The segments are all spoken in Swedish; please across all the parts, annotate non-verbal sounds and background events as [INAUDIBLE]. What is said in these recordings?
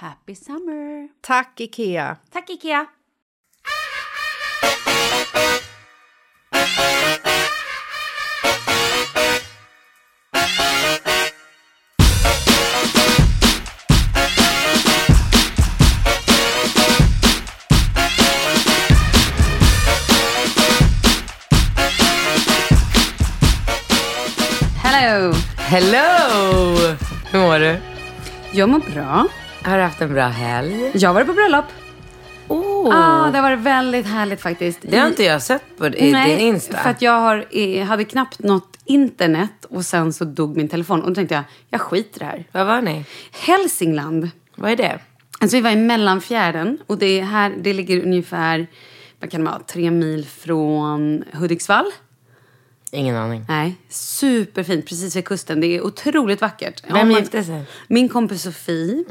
Happy summer! Tack, Ikea! Tack Ikea! Hello! Hello! Hur mår du? Jag mår bra. Har du haft en bra helg? Jag varit på bröllop. Oh. Ah, det har varit väldigt härligt faktiskt. Det har inte jag sett på i Nej, din Insta. för att jag har, hade knappt något internet och sen så dog min telefon. Och då tänkte jag, jag skiter i det här. Var var ni? Hälsingland. Vad är det? Alltså vi var i Mellanfjärden och det, är här, det ligger ungefär, vad kan det vara, tre mil från Hudiksvall. Ingen aning. Nej, superfint precis vid kusten. Det är otroligt vackert. Vem man- gifte sig? Min kompis Sofie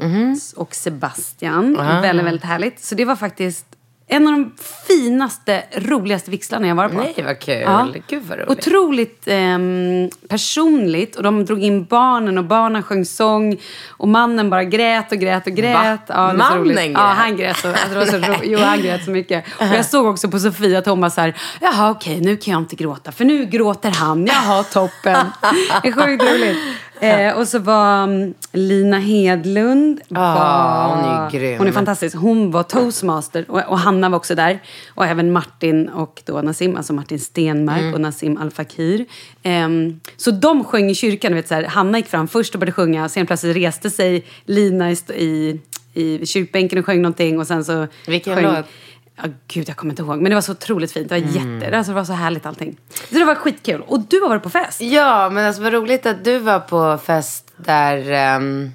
och Sebastian. Väldigt, väldigt härligt. Så det var faktiskt en av de finaste, roligaste vigslarna jag varit på. Nej, vad kul. Ja. Gud vad roligt. Otroligt ehm, personligt. Och de drog in barnen och barnen sjöng sång. Och mannen bara grät och grät och grät. Ja, Mannen grät? Ja, han grät. Så, alltså, det var så ro- jo, han grät så mycket. Och jag såg också på Sofia att hon var så här, jaha okej, nu kan jag inte gråta. För nu gråter han. Jaha, toppen. [LAUGHS] Det är sjukt roligt. [LAUGHS] Eh, och så var mm, Lina Hedlund. Ja, var, hon är grym. Hon är fantastisk. Hon var toastmaster och, och Hanna var också där. Och även Martin och då Nassim, alltså Martin Stenmark Mm. och Nassim Al Fakir. Ehm, så de sjöng i kyrkan. Vet, så här, Hanna gick fram först och började sjunga. Sen plötsligt reste sig Lina i, i, i kyrkbänken och sjöng någonting. Och sen så Vilken sjöng, låt? Ja, gud, jag kommer inte ihåg. Men det var så otroligt fint. Det var jätte... Alltså, det var så härligt allting. Så det var skitkul. Och du har varit på fest. Ja, men alltså vad roligt att du var på fest där ehm,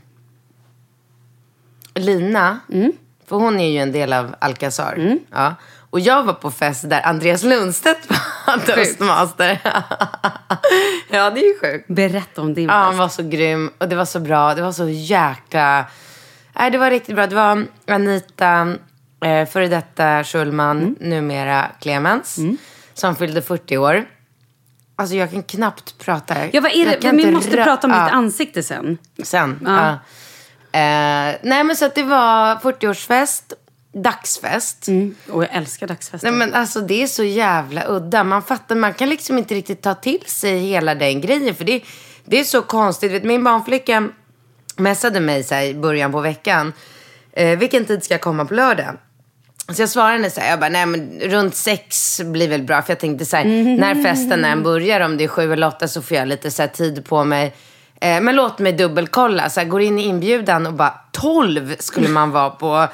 Lina, Mm. för hon är ju en del av Alcazar. Ja. Och jag var på fest där Andreas Lundstedt var [LAUGHS] toastmaster. [LAUGHS] ja, det är ju sjukt. Berätta om din Ja, han fest. var så grym och det var så bra. Det var så jäkla... Nej, det var riktigt bra. Det var Anita, eh, före detta Schulman, Mm. numera Clemens, som fyllde 40 år. Alltså jag kan knappt prata. Ja, vad är Jag det? kan Vi måste prata om Ja, ditt ansikte sen. Sen. Ja. Ja. Eh, nej, men så att det var 40-årsfest, dagsfest. Mm. Och jag älskar dagsfester. Nej men alltså det är så jävla udda. Man fattar, man kan liksom inte riktigt ta till sig hela den grejen. För det, det är så konstigt. Vet, min barnflicka messade mig så i början på veckan. Eh, vilken tid ska jag komma på lördag? Så jag svarade henne så här, jag bara, nej men runt sex blir väl bra. För jag tänkte så här, när festen än börjar, om det är sju eller åtta så får jag lite så här tid på mig. Eh, men låt mig dubbelkolla. Så här, går in i inbjudan och bara, tolv skulle man vara på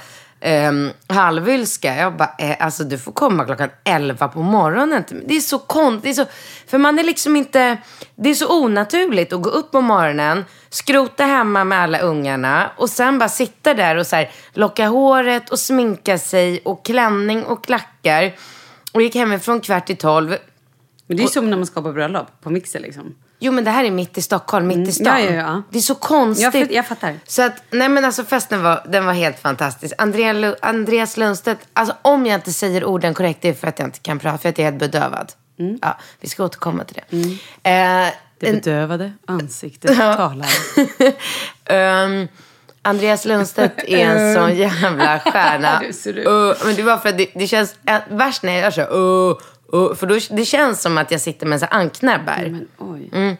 um, halvylska. Jag bara, eh, alltså du får komma klockan elva på morgonen. Det är så konstigt. För man är liksom inte, det är så onaturligt att gå upp på morgonen, skrota hemma med alla ungarna och sen bara sitta där och så här, locka håret och sminka sig och klänning och klackar. Och gick hemifrån kvart i tolv. Men det är ju som när man ska på bröllop. På mixer liksom. Jo men det här är mitt i Stockholm, mitt i stan. Ja, ja, ja. Det är så konstigt. Jag jag fattar. Så att, nej men alltså festen var, den var helt fantastisk. Andrea, Andreas Lundstedt, alltså om jag inte säger orden korrekt, det är för att jag inte kan prata, för att jag är helt bedövad. Ja, vi ska återkomma till det. Mm. Eh, Det bedövade ansiktet talar. [LAUGHS] Ehm, Andreas Lundstedt är en [LAUGHS] sån jävla stjärna. Du ser ut. Uh, men det var för att det, det känns äh, värst när jag gör så. Uh, uh, för då, det känns som att jag sitter med så här anknäbbar. Men oj. Mm.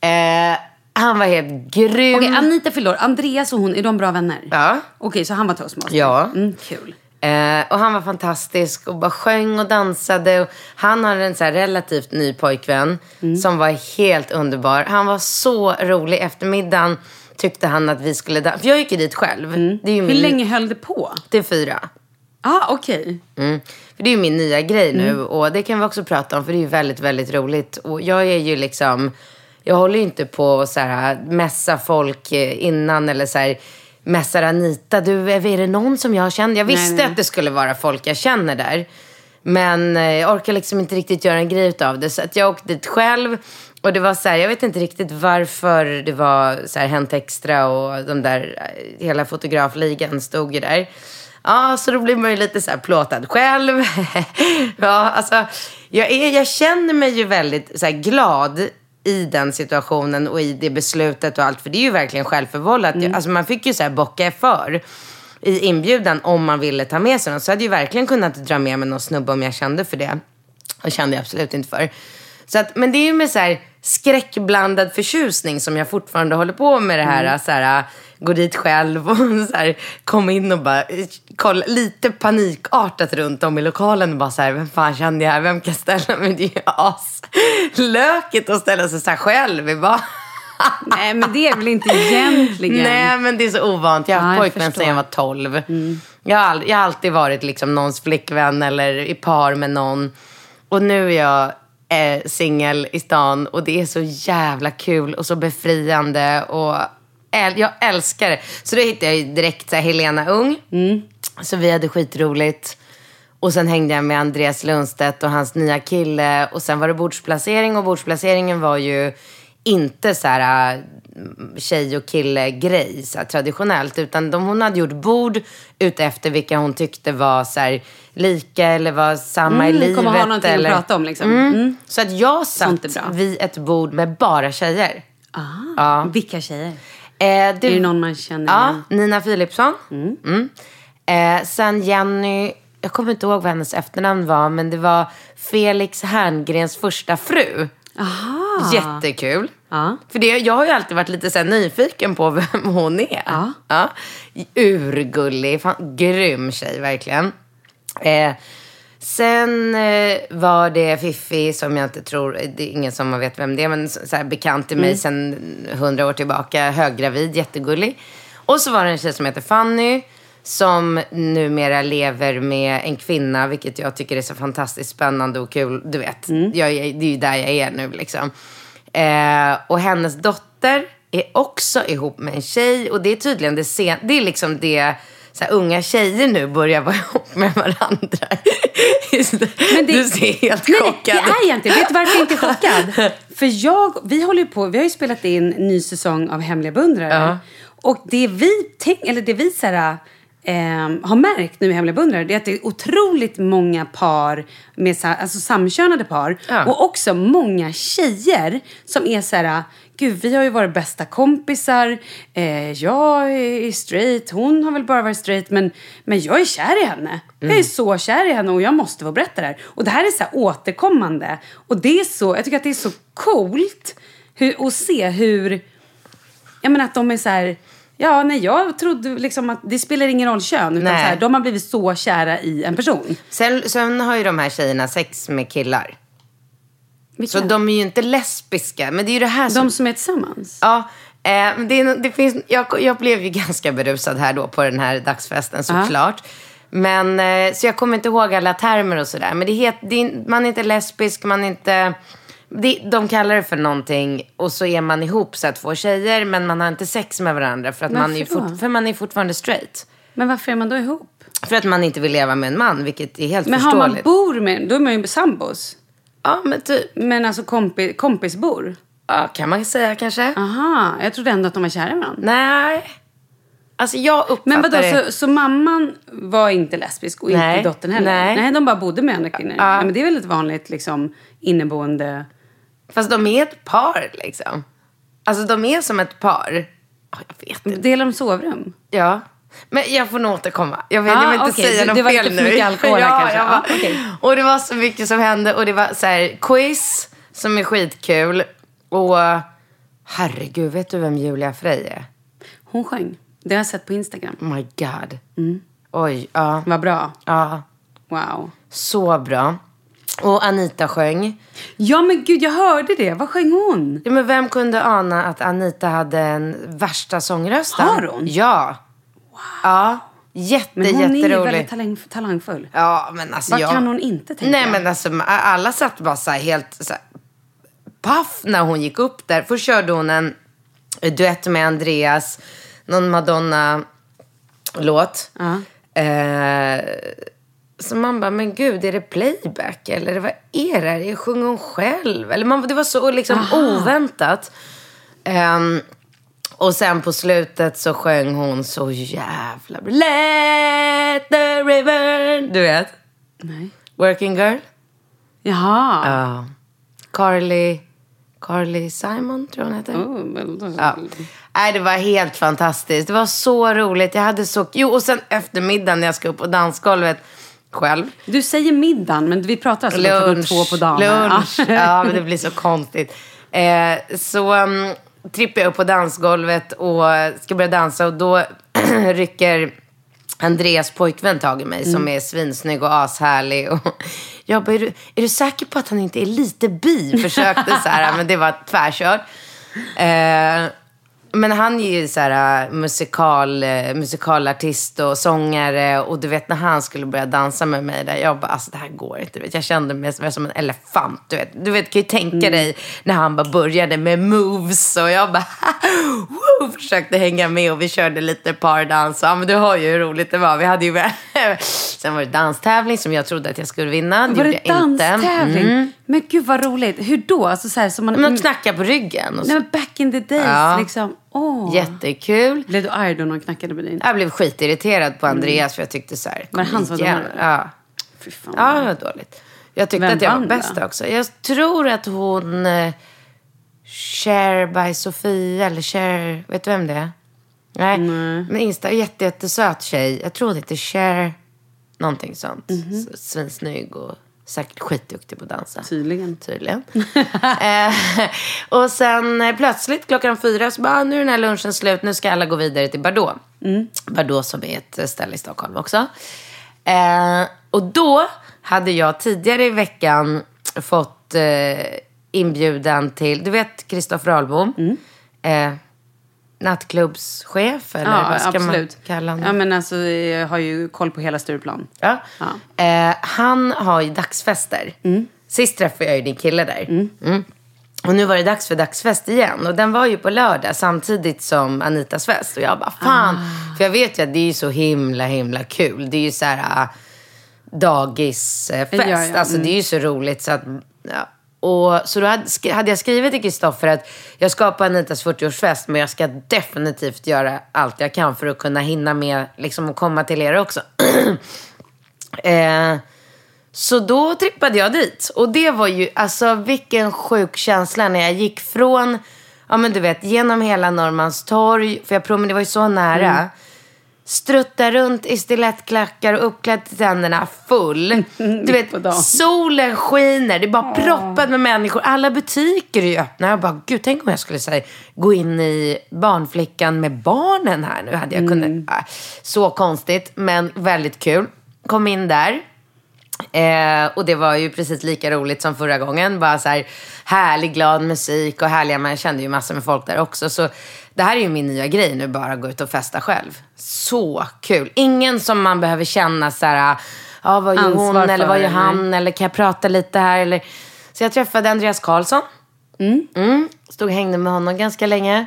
Eh, han var helt grym. Okej, Anita år. Andreas och hon, är de bra vänner? Ja. Okej, så han var toastmaster? Ja. Mm, kul. Eh, och han var fantastisk och bara sjöng och dansade. Och han har en så relativt ny pojkvän Mm. som var helt underbar. Han var så rolig. Eftermiddagen tyckte han att vi skulle dansa. För jag gick ju dit själv. Det är ju Hur min... länge höll det på? Till fyra. Ah, okej. Mm. För det är ju min nya grej nu Mm. och det kan vi också prata om för det är ju väldigt, väldigt roligt. Och jag är ju liksom, jag håller ju inte på att så här mässa folk eh, innan eller så här mässar Anita, du, är det någon som jag känner? Jag visste nej. att det skulle vara folk jag känner där. Men eh, jag orkar liksom inte riktigt göra en grej av det. Så att jag åkte dit själv. Och det var så här, jag vet inte riktigt varför det var så här Hänt Extra och de där, eh, hela fotografligan stod ju där. Ja, så då blir man ju lite så här plåtad själv. [LAUGHS] ja, alltså, jag, är, jag känner mig ju väldigt så här glad i den situationen och i det beslutet och allt. För det är ju verkligen självförvållat. Alltså man fick ju så här bocka för i inbjudan om man ville ta med sig någon. Så hade jag ju verkligen kunnat dra med mig någon snubbe om jag kände för det. Och kände jag absolut inte för. Så att, men det är ju med så här skräckblandad förtjusning som jag fortfarande håller på med det här. Så här gå dit själv och [LAUGHS] så här, komma in och bara eh, kolla lite panikartat runt om i lokalen och bara så här, vem fan kände jag? Vem kan jag ställa mig? Det är ju aslökigt att ställa sig så här själv. i bara... [LAUGHS] Nej, men det är väl inte egentligen. Nej, men det är så ovant. Jag har haft jag pojkvän sedan jag var 12. Jag, har aldrig, jag har alltid varit liksom någons flickvän eller i par med någon. Och nu är jag eh, singel i stan och det är så jävla kul och så befriande. Och äl- jag älskar det. Så då hittade jag direkt så här, Helena Ung. Så vi hade skitroligt. Och sen hängde jag med Andreas Lundstedt och hans nya kille. Och sen var det bordsplacering och bordsplaceringen var ju inte så här tjej och kille-grej så här, traditionellt. Utan de, hon hade gjort bord utefter vilka hon tyckte var så här, lika eller var samma i Mm, livet. kommer ha någonting eller... att prata om liksom. Mm. Mm. Så att jag satt vid ett bord med bara tjejer. Ah, Ja. Vilka tjejer? Eh, det, Är det någon man känner Ja, igen? Nina Philipsson. Mm. Eh, sen Jenny, jag kommer inte ihåg vad hennes efternamn var, men det var Felix Herngrens första fru. Aha. Jättekul. Ja. För det, jag har ju alltid varit lite så nyfiken på vem hon är. Ja. Ja. Urgullig, fan, grym tjej verkligen. Eh, sen eh, var det Fiffi som jag inte tror, det är ingen som vet vem det är, men så så här bekant till mig sen hundra år tillbaka. Höggravid, jättegullig. Och så var det en tjej som heter Fanny som numera lever med en kvinna, vilket jag tycker är så fantastiskt spännande och kul. Du vet, jag, är- det är ju där jag är nu liksom. Eh, och hennes dotter är också ihop med en tjej och det är tydligen det sen, det är liksom det så här, unga tjejer nu börjar vara [LAUGHS] ihop med varandra. Men det- du ser helt chockad nej, det är jag inte. Vet du varför jag inte är chockad? [LAUGHS] För jag, vi håller på, vi har ju spelat in ny säsong av Hemliga beundrare. Ja. Och det vi, tänk, eller det vi så här, ehm, har märkt nu i Hemliga beundrare, det är att det är otroligt många par, med, alltså samkönade par. Ja. Och också många tjejer som är så här, gud vi har ju varit bästa kompisar, eh, jag är straight, hon har väl bara varit straight, men, men jag är kär i henne. Jag är så kär i henne och jag måste få berätta det här. Och det här är så här återkommande. Och det är så, jag tycker att det är så coolt hur, att se hur, jag menar att de är så här, ja nej jag trodde liksom att det spelar ingen roll kön, utan så här, de har blivit så kära i en person. Sen, sen har ju de här tjejerna sex med killar. Vilka? Så de är ju inte lesbiska. Men det är ju det här som... de som är tillsammans? Ja, eh, det, det finns, jag, jag blev ju [LAUGHS] ganska berusad här då på den här dagsfesten såklart. Men, eh, så jag kommer inte ihåg alla termer och sådär. Men det het, det man är inte lesbisk, man är inte... De kallar det för någonting och så är man ihop så här, två tjejer men man har inte sex med varandra för att man är, Varför fort, för man är fortfarande straight. Men varför är man då ihop? För att man inte vill leva med en man, vilket är helt Men har förståeligt. man bor med, då är man ju sambos. Ja, men typ. Men alltså kompi, kompisbor? Ja, kan man säga kanske. Aha, jag trodde ändå att de var kära i varandra. Nej. Alltså jag uppfattar Men vadå, det... så, så mamman var inte lesbisk och Nej, inte dottern heller? nej. de bara bodde med andra kvinnor. Ja. Ja. Men det är väl ett vanligt liksom inneboende... Fast de är ett par liksom. Alltså de är som ett par. Ja, jag vet inte. Delar de sovrum? Ja. Men jag får nog återkomma. Jag, vet, Ah, jag vill inte okej. säga något det var fel lite för nu. mycket alkohol ja, kanske. bara- okej. Och det var så mycket som hände. Och det var så här quiz som är skitkul. Och herregud, vet du vem Julia Frey är? Hon sjöng. Det har jag sett på Instagram. Oh my god. Mm. Oj, ja. Vad bra. Ja, Wow. så bra. Och Anita sjöng. Ja men gud, jag hörde det. Vad sjöng hon? Ja, men vem kunde ana att Anita hade en värsta sångrösten? Har hon? Ja. Ja. Jätte, Men hon är ju väldigt talang, talangfull. Ja, men alltså Vad jag... kan hon inte, tänker Nej, men alltså alla satt bara så här helt så här, paff när hon gick upp där. Först körde hon en duett med Andreas, någon Madonna-låt. Ja. Eh, så man bara, men gud, är det playback? Eller vad är det här? Sjunger hon själv? Eller man, det var så liksom oväntat. Ehm, och sen på slutet så sjöng hon så jävla bra. Let the river... Du vet? Nej. Working Girl? Jaha. Ja. Carly... Carly Simon, tror jag hon heter. Oh, väldigt- Ja. Nej, det var helt fantastiskt. Det var så roligt. Jag hade så... Jo, och sen eftermiddagen när jag ska upp på dansgolvet själv. Du säger middagen, men vi pratar alltså klockan två på dagen. Lunch. Ja, men det blir så konstigt. Eh, så um, trippar jag upp på dansgolvet och ska börja dansa och då [CLEARS THROAT] rycker Andreas pojkvän tag i mig Mm. som är svinsnygg och ashärlig. Och [LAUGHS] jag bara, är du, är du säker på att han inte är lite bi? Försökte så här, [LAUGHS] men det var tvärkört. Eh, men han är ju så här äh, musikal, eh, musikalartist och sångare. Och du vet när han skulle börja dansa med mig där. Jag bara, alltså det här går inte. Vet, jag kände mig som, som en elefant. Du vet, du vet kan ju tänka dig när han bara började med moves. Och jag bara, [LAUGHS] woo, försökte hänga med. Och vi körde lite pardans. Ja men du hör ju hur roligt det var. Vi hade ju, [LAUGHS] sen var det danstävling som jag trodde att jag skulle vinna. Det Var det inte. danstävling? Mm. Men gud vad roligt. Hur då? Alltså så här, som man... Men de knackade på ryggen. Och så. Nej, men back in the days. Ja. Liksom. Åh. Jättekul. Blev du arg då någon knackade på din? Jag blev skitirriterad på Andreas för jag tyckte så här. Var det han som var domare? Ja. Fy fan. ja, det var dåligt. Jag tyckte Vem att jag var då? bäst också. Jag tror att hon... Eh, Cher by Sofia, eller Cher... Vet du vem det är? Nej. Men Insta, jätte, jättesöt tjej. Jag tror det heter Cher... Någonting sånt. Mhm. Så Svinsnygg och säkert skitduktig på att dansa. Tydligen. Tydligen. [LAUGHS] eh, och sen eh, plötsligt klockan fyra så bara, "Ah, nu är den här lunchen slut. Nu ska alla gå vidare till Bardot. Bardot som är ett eh, ställe i Stockholm också. Eh, och då hade jag tidigare i veckan fått eh, inbjudan till, du vet Kristoffer Ahlbom. Eh, nattklubbschef eller Ja, vad ska absolut. man kalla honom? Ja, men alltså, jag har ju koll på hela Stureplan. Ja. Ja. Eh, han har ju dagsfester. Sist träffade jag ju din kille där. Mm. Och nu var det dags för dagsfest igen. Och den var ju på lördag samtidigt som Anitas fest. Och jag bara, fan. För jag vet ju att det är ju så himla, himla kul. Det är ju så här äh, dagisfest. Ja, ja. Alltså det är ju så roligt så att, ja. Och, så då hade, sk- hade jag skrivit till Kristoffer att jag ska på Anitas 40-årsfest men jag ska definitivt göra allt jag kan för att kunna hinna med liksom, att komma till er också. [CLEARS THROAT] eh, så då trippade jag dit. Och det var ju, alltså vilken sjuk känsla när jag gick från, ja men du vet, genom hela Norrmalmstorg, för jag promenerade, det var ju så nära. Mm. Strutta runt i stilettklackar och uppklädd till tänderna full. [LAUGHS] Du vet, solen skiner, det är bara proppat med människor. Alla butiker är ju öppna. Jag bara, gud tänk om jag skulle säga, gå in i barnflickan med barnen här nu. Hade jag kunnat, äh, så konstigt, men väldigt kul. Kom in där. Eh, och det var ju precis lika roligt som förra gången. Bara så här härlig, glad musik och härliga, man kände ju massor med folk där också. Så det här är ju min nya grej nu, bara gå ut och festa själv. Så kul. Ingen som man behöver känna så här, ja vad gör hon Ansvar eller vad gör han eller kan jag prata lite här eller. Så jag träffade Andreas Karlsson. Mm. Stod och hängde med honom ganska länge.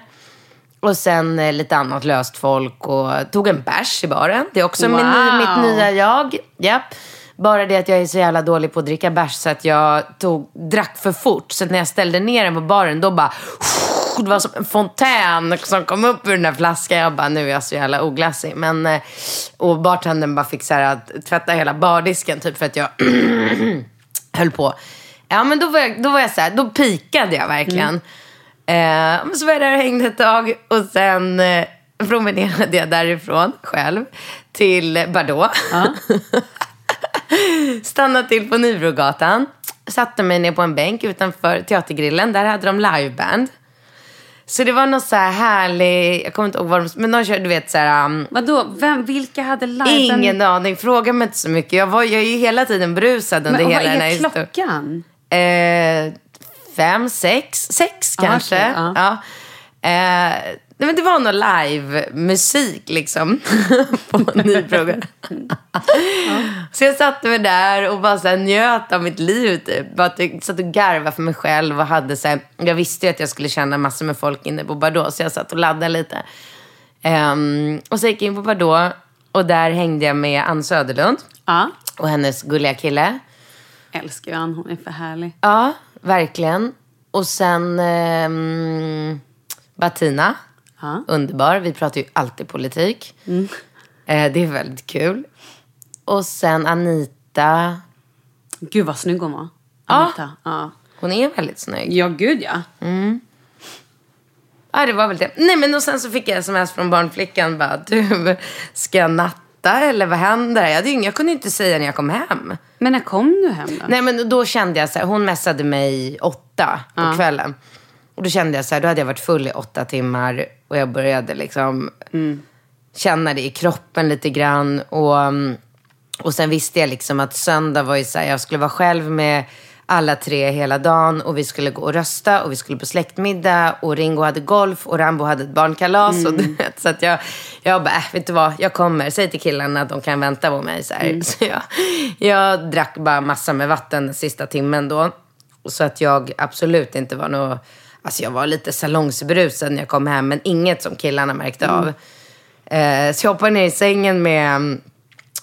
Och sen eh, lite annat löst folk och tog en bärs i baren. Det är också min, Wow. mitt nya jag. Japp. Bara det att jag är så jävla dålig på att dricka bärs så att jag tog, drack för fort. Så att när jag ställde ner den på baren då bara... Det var som en fontän som kom upp ur den där flaskan. Jag bara, nu är jag så jävla oglassig. Men, eh, och bartendern bara fick så här att tvätta hela bardisken typ för att jag [CLEARS THROAT] höll på. Ja, men då var jag, då var jag så här, då pikade jag verkligen. Eh, men så var jag där och hängde ett tag och sen eh, promenerade jag därifrån själv till Bardot. [LAUGHS] Stannade till på Nybrogatan. Satte mig ner på en bänk utanför Teatergrillen. Där hade de liveband. Så det var något så här härlig, jag kommer inte ihåg vad de, men de körde, du vet så här, um, Vadå? Vem, vilka hade live? ingen aning, fråga mig inte så mycket. Jag, var, jag är ju hela tiden brusad under Men vad hela den här är historien. klockan? Eh, fem, sex, sex Ah, kanske. okej, ja. ja. Eh, nej, men det var nog live-musik liksom. [LAUGHS] på Nybrogatan. Så jag satte mig där och bara så här, njöt av mitt liv. Typ. Bara jag satt och garvade för mig själv. Och hade så här, jag visste ju att jag skulle känna massor med folk inne på Bardot. Så jag satt och laddade lite. Ehm, och så gick jag in på Bardot. Och där hängde jag med Ann Söderlund. Ja. Och hennes gulliga kille. Älskar ju Ann, hon är för härlig. Ja, verkligen. Och sen ehm, Bettina. Ja. Underbar. Vi pratar ju alltid politik. Eh, det är väldigt kul. Och sen Anita. Gud vad snygg hon var. Ja. Anita. Ja. Hon är väldigt snygg. Ja, gud ja. Ja, det var väl det. Nej, men och sen så fick jag sms från barnflickan. Bara, du, ska jag natta eller vad händer? Jag, hade jag kunde inte säga när jag kom hem. Men när kom du hem då? Nej, men då kände jag så här, hon messade mig åtta på kvällen. Och då kände jag så här, då hade jag varit full i åtta timmar och jag började liksom känna det i kroppen lite grann. Och, um, och sen visste jag liksom att söndag var ju så här, jag skulle vara själv med alla tre hela dagen och vi skulle gå och rösta och vi skulle på släktmiddag och Ringo hade golf och Rambo hade ett barnkalas. Och, du vet, så att jag, jag bara, äh, vet du vad, jag kommer. Säg till killarna att de kan vänta på mig. Så, här. så jag, jag drack bara massa med vatten den sista timmen då. Så att jag absolut inte var något... Alltså jag var lite salongsberusad när jag kom hem, men inget som killarna märkte av. Eh, så jag hoppade ner i sängen med mm,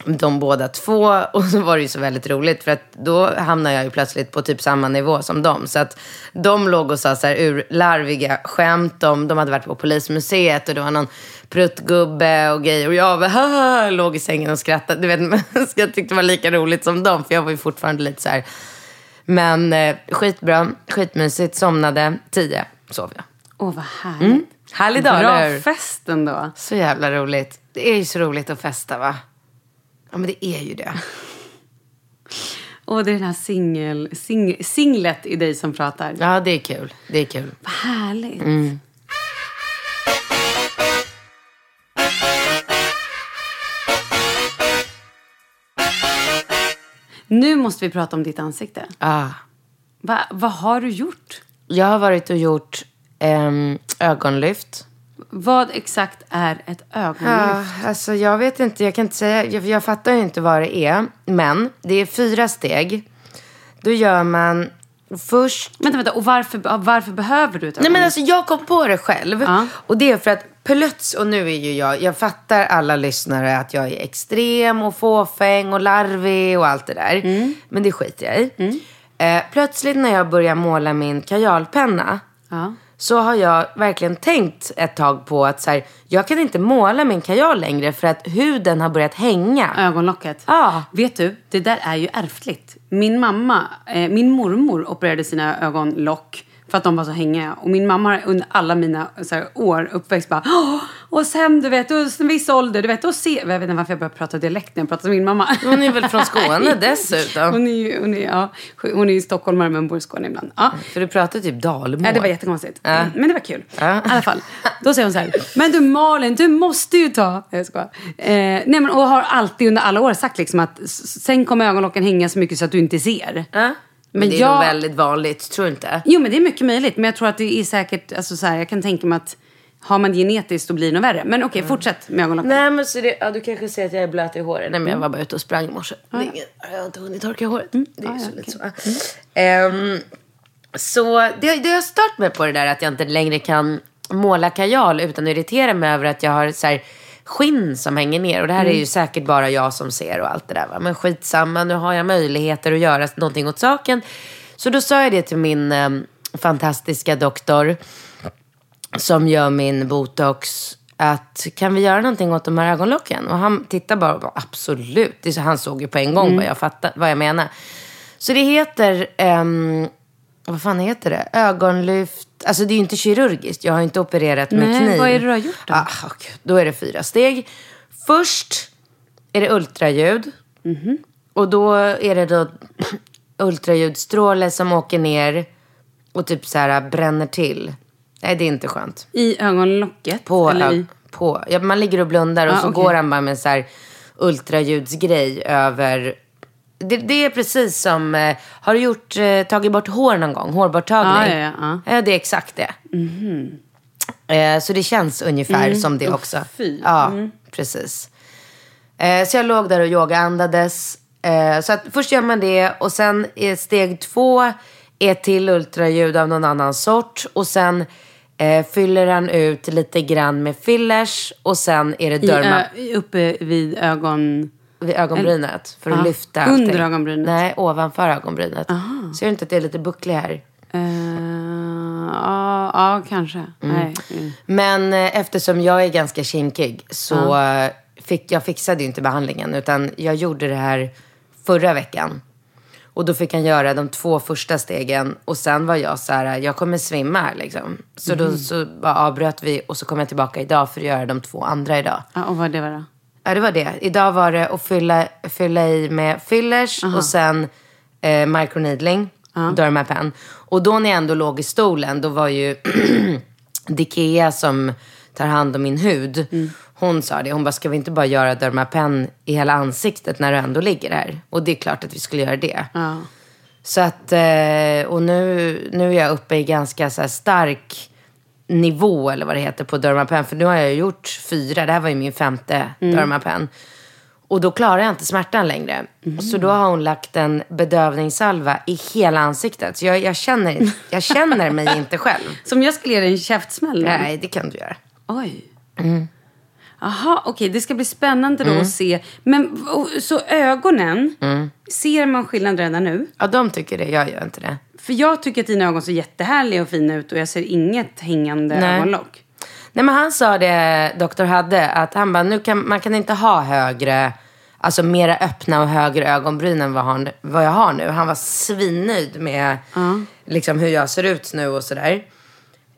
de båda två och så var det ju så väldigt roligt för att då hamnade jag ju plötsligt på typ samma nivå som dem. Så att de låg och sa så här urlarviga skämt om, de hade varit på polismuseet och det var någon pruttgubbe och grejer och jag bara, "Haha", låg i sängen och skrattade. Du vet, [LAUGHS] jag tyckte det var lika roligt som dem för jag var ju fortfarande lite så här. Men eh, skitbra, skitmysigt, somnade, tio sov jag. Åh, vad härligt. Härlig dag, eller Bra hur? fest ändå. Så jävla roligt. Det är ju så roligt att festa va? Ja men det är ju det. [LAUGHS] Och det är den här singel, sing, singlet i dig som pratar. Ja det är kul. Det är kul. Vad härligt. Nu måste vi prata om ditt ansikte. Ah. Va, vad har du gjort? Jag har varit och gjort ehm, ögonlyft. Vad exakt är ett ögonlyft? Ja, alltså jag vet inte, jag kan inte säga, jag, jag fattar ju inte vad det är. Men det är fyra steg. Då gör man först Vänta, vänta. Och varför, varför behöver du ett Nej men ögonlyft? alltså jag kom på det själv. Ja. Och det är för att plöts, och nu är ju jag, jag fattar alla lyssnare att jag är extrem och fåfäng och larvig och allt det där. Mm. Men det skiter jag i. Eh, plötsligt när jag börjar måla min kajalpenna Ja. så har jag verkligen tänkt ett tag på att så här, jag kan inte måla min kajal längre för att huden har börjat hänga. Ögonlocket. Ja. Vet du, det där är ju ärftligt. Min mamma, eh, min mormor opererade sina ögonlock för att de var så hängiga. Och min mamma har under alla mina här, år uppväxt bara Åh, och sen du vet, och en viss ålder, du vet, och se... Jag vet inte varför jag börjar prata dialekt när jag pratar med min mamma. Hon är väl från [LAUGHS] Skåne dessutom? Hon är hon är, ja, hon är ju stockholmare men bor i Skåne ibland. Ja. För du pratar typ dalmål. Ja, det var jättekonstigt. Mm, Men det var kul. Ja. I alla fall. Då säger hon så här. Men du Malin, du måste ju ta... Jag skojar. Eh, nej men och har alltid under alla år sagt liksom att sen kommer ögonlocken hänga så mycket så att du inte ser. Ja. Men, Men det är jag- nog väldigt vanligt, tror du inte? Jo men det är mycket möjligt. Men jag tror att det är säkert, alltså så här, jag kan tänka mig att har man genetiskt då blir det nog värre. Men okej, fortsätt med ögonlocken. Nej men så det, ja, du kanske ser att jag är blöt i håret. Nej men jag var bara ute och sprang i morse. Är ingen, jag har inte hunnit torka håret. Det är ju så lite så. Ehm, så det, det har stört mig på det där att jag inte längre kan måla kajal utan att irritera mig över att jag har så här, skinn som hänger ner. Och det här är ju säkert bara jag som ser och allt det där. Va? Men skitsamma, nu har jag möjligheter att göra någonting åt saken. Så då sa jag det till min ehm, fantastiska doktor som gör min botox att kan vi göra någonting åt de här ögonlocken? Och han tittar bara och bara absolut. Det så, han såg ju på en gång vad, jag fattar, vad jag menar. Så det heter, ehm, vad fan heter det? Ögonlyft. Alltså det är ju inte kirurgiskt. Jag har inte opererat med Nej, kniv. vad är det du har gjort då? Ah, okej. Då är det fyra steg. Först är det ultraljud. Mhm. Och då är det då [CLEARS THROAT] ultraljudstråle som åker ner och typ så här bränner till. Nej, det är inte skönt. I ögonlocket? På, eller i... på. Ja, man ligger och blundar och Ah, så okej. går han bara med en så här ultraljudsgrej över... Det, det är precis som, eh, har du gjort, eh, tagit bort hår någon gång? Hårborttagning? Ja, ja, ja, det är exakt det. Eh, så det känns ungefär som det också. fy. Ja, precis. Eh, så jag låg där och yogaandades. Eh, så att först gör man det och sen är steg två är till ultraljud av någon annan sort. Och sen eh, fyller han ut lite grann med fillers och sen är det ö, uppe vid ögon... vid ögonbrynet för att Ja. lyfta Under allting. ögonbrynet? Nej, ovanför ögonbrynet. Ser du inte att det är lite bucklig här? eh, Ja, ja, kanske. Nej. Mm. Men eh, eftersom jag är ganska kinkig så eh, fick jag fixade ju inte behandlingen utan jag gjorde det här förra veckan. Och då fick han göra de två första stegen och sen var jag så här, jag kommer svimma här liksom. Så då så bara avbröt vi och så kom jag tillbaka idag för att göra de två andra idag. Och vad det var då? Ja, det var det. Idag var det att fylla, fylla i med fillers och sen eh, microneedling, Dermapen. Och då när jag ändå låg i stolen, då var ju [CLEARS THROAT] Dikea som tar hand om min hud. Hon sa det, hon bara, ska vi inte bara göra Dermapen i hela ansiktet när du ändå ligger här? Och det är klart att vi skulle göra det. Så att, eh, och nu, nu är jag uppe i ganska så här stark nivå eller vad det heter på Dermapen. För nu har jag gjort fyra, det här var ju min femte Dermapen. Och då klarar jag inte smärtan längre. Så då har hon lagt en bedövningssalva i hela ansiktet. Så jag, jag, känner, jag känner mig inte själv. [LAUGHS] Som jag skulle ge dig en käftsmäll. Nej, det kan du göra. Oj. Mm. Jaha, okej. Det ska bli spännande då att se. Men så ögonen, Mm. ser man skillnad redan nu? Ja, de tycker det. Jag gör inte det. För jag tycker att dina ögon ser jättehärliga och fina ut och jag ser inget hängande Nej. ögonlock. Nej men han sa det, doktor Hadde, att han bara, nu kan, man kan inte ha högre, alltså mera öppna och högre ögonbryn än vad, han, vad jag har nu. Han var svinnöjd med liksom, hur jag ser ut nu och sådär.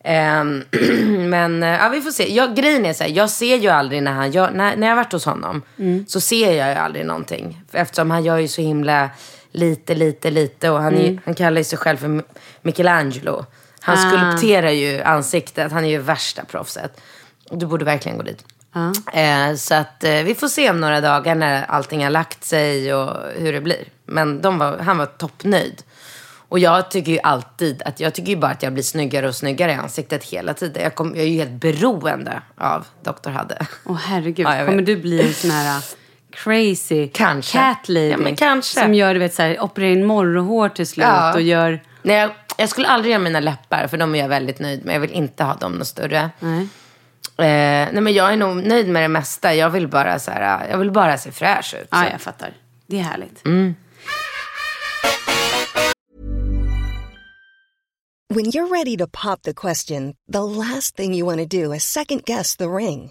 Ehm, [CLEARS THROAT] men eh, ja, vi får se. Jag, grejen är så här, jag ser ju aldrig när han gör, när, när jag har varit hos honom, så ser jag ju aldrig någonting. Eftersom han gör ju så himla lite, lite, lite och han, är, ju- han kallar ju sig själv för Mi- Michelangelo. Han Ah. skulpterar ju ansiktet, han är ju värsta proffset. Du borde verkligen gå dit. Eh, så att eh, vi får se om några dagar när allting har lagt sig och hur det blir. Men de var, han var toppnöjd. Och jag tycker ju alltid att jag tycker ju bara att jag blir snyggare och snyggare i ansiktet hela tiden. Jag, kom, jag är ju helt beroende av Dr. Hadde. Åh herregud, [LAUGHS] Ja, kommer du bli en sån här crazy Kanske. cat lady? Ja, men kanske. Som gör, du vet, så här, opererar in morrhår till slut Ja. och gör... Nej, jag, jag skulle aldrig göra mina läppar för de är jag väldigt nöjd med. Jag vill inte ha dem något större. Nej. Eh, nej men jag är nog nöjd med det mesta. Jag vill bara, så här, jag vill bara se fräsch ut. Ja, jag fattar. Det är härligt. When you're ready to pop the question, the last thing you want to do is second guess the ring.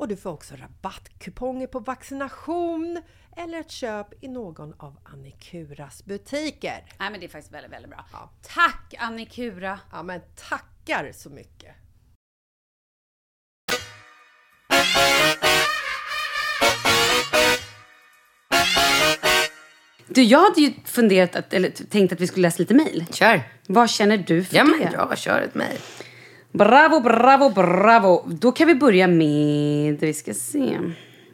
och du får också rabattkuponger på vaccination eller ett köp i någon av Annikuras butiker. Nej men det är faktiskt väldigt, väldigt bra. Ja. Tack Annikura! Ja, men tackar så mycket! Du, jag hade ju funderat, att, eller tänkt att vi skulle läsa lite mejl. Kör. Vad känner du för Ja, det? men jag kör ett mejl. Bravo, bravo, bravo. Då kan vi börja med... Vi ska se.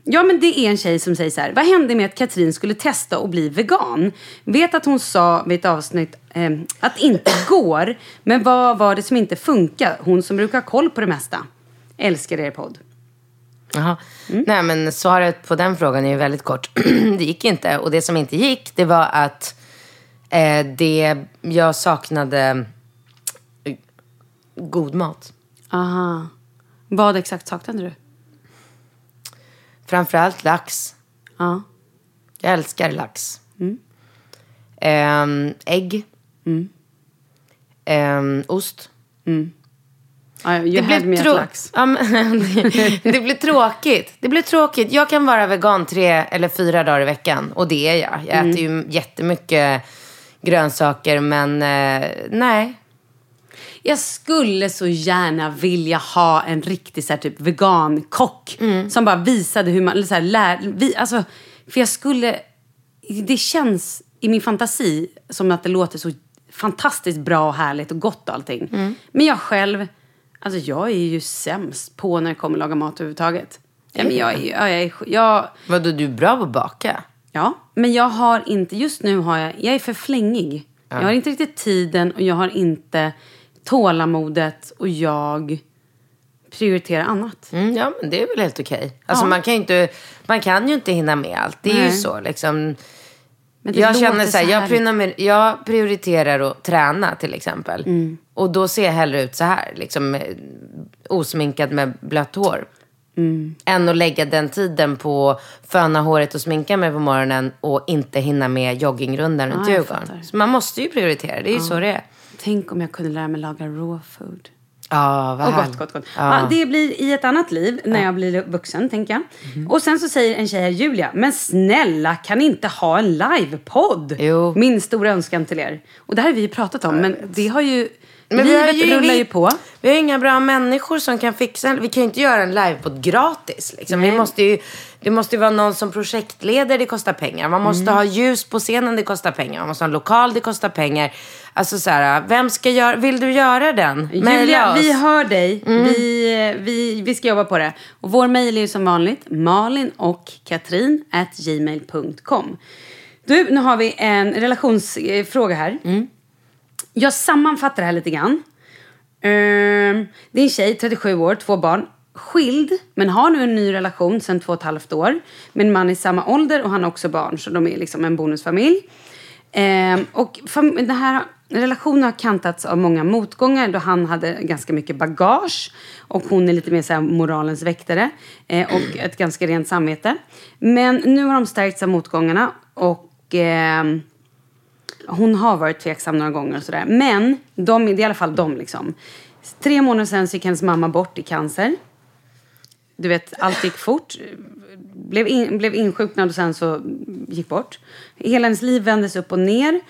Ja, men det är en tjej som säger så här. Vad hände med att Katrin skulle testa att bli vegan? Vet att hon sa vid ett avsnitt eh, att inte går. Men vad var det som inte funkar? Hon som brukar ha koll på det mesta. Älskar er podd. Jaha. Nej, men svaret på den frågan är ju väldigt kort. [CLEARS THROAT] det gick inte. Och det som inte gick, det var att eh, det, jag saknade god mat. Aha. Vad exakt saknade du? Framförallt lax. Ja. Jag älskar lax. Ehm, ägg. Ehm, ost. you Det blev, at trå- lax. ja, men, [LAUGHS] det, det blir tråkigt. Det blir tråkigt. Jag kan vara vegan tre eller fyra dagar i veckan. Och det är jag. Jag Mm. äter ju jättemycket grönsaker. Men eh, nej. Jag skulle så gärna vilja ha en riktig så här, typ vegankock som bara visade hur man, eller så här, lär, vi, alltså, för jag skulle, det känns i min fantasi som att det låter så fantastiskt bra och härligt och gott och allting. Men jag själv, alltså jag är ju sämst på när det kommer att laga mat överhuvudtaget. Ja, men jag, ja, jag, är- jag, Vadå, du är bra på att baka? Ja, men jag har inte, just nu har jag, jag är för flängig. Jag har inte riktigt tiden och jag har inte tålamodet och jag prioriterar annat. Mm, ja, men det är väl helt okej. Alltså, Ja. man, kan ju inte, man kan ju inte hinna med allt. Det är ju Nej. så. Liksom. Jag känner så här, jag, härligt. priorinerar, jag prioriterar att träna till exempel. Mm. Och då ser jag hellre ut så här, liksom eh, osminkad med blött hår. Mm. Än att lägga den tiden på föna håret och sminka mig på morgonen och inte hinna med joggingrundan runt Ja, jag Djurgården. Så man måste ju prioritera, det är ju så det är. Tänk om jag kunde lära mig laga raw food. Ja, vad Och gott, gott, gott. Ja. Ja, det blir i ett annat liv när jag blir vuxen, tänker jag. Mhm. Och sen så säger en tjej här, Julia, men snälla kan inte ha en livepodd? Min stora önskan till er. Och det här har vi ju pratat om, men det har ju... Men vi livet har ju- rullar vi- ju på. Vi har inga bra människor som kan fixa Vi kan ju inte göra en livepodd gratis. Liksom. Vi måste ju, det måste ju vara någon som projektleder, det kostar pengar. Man måste Mm. ha ljus på scenen, det kostar pengar. Man måste ha en lokal, det kostar pengar. Alltså så här, vem ska göra, vill du göra den? Maila Julia, oss. vi hör dig. Mm. Vi, vi, vi ska jobba på det. Och vår mejl är ju som vanligt malin och katrin at gmail.com. Du, nu har vi en relationsfråga här. Mm. Jag sammanfattar det här lite grann. Det är en tjej, 37 år, två barn. Skild, men har nu en ny relation sedan två och ett halvt år. Med en man i samma ålder och han har också barn, så de är liksom en bonusfamilj. Eh, och fam- den här relationen har kantats av många motgångar då han hade ganska mycket bagage och hon är lite mer så här moralens väktare eh, och ett ganska rent samvete. Men nu har de stärkts av motgångarna och eh, hon har varit tveksam några gånger och sådär. Men de, det är i alla fall de liksom. Tre månader sen så gick hennes mamma bort i cancer. Du vet, allt gick fort. Blev, in, blev insjuknad och sen så gick bort. Hela hennes liv vändes upp och ner.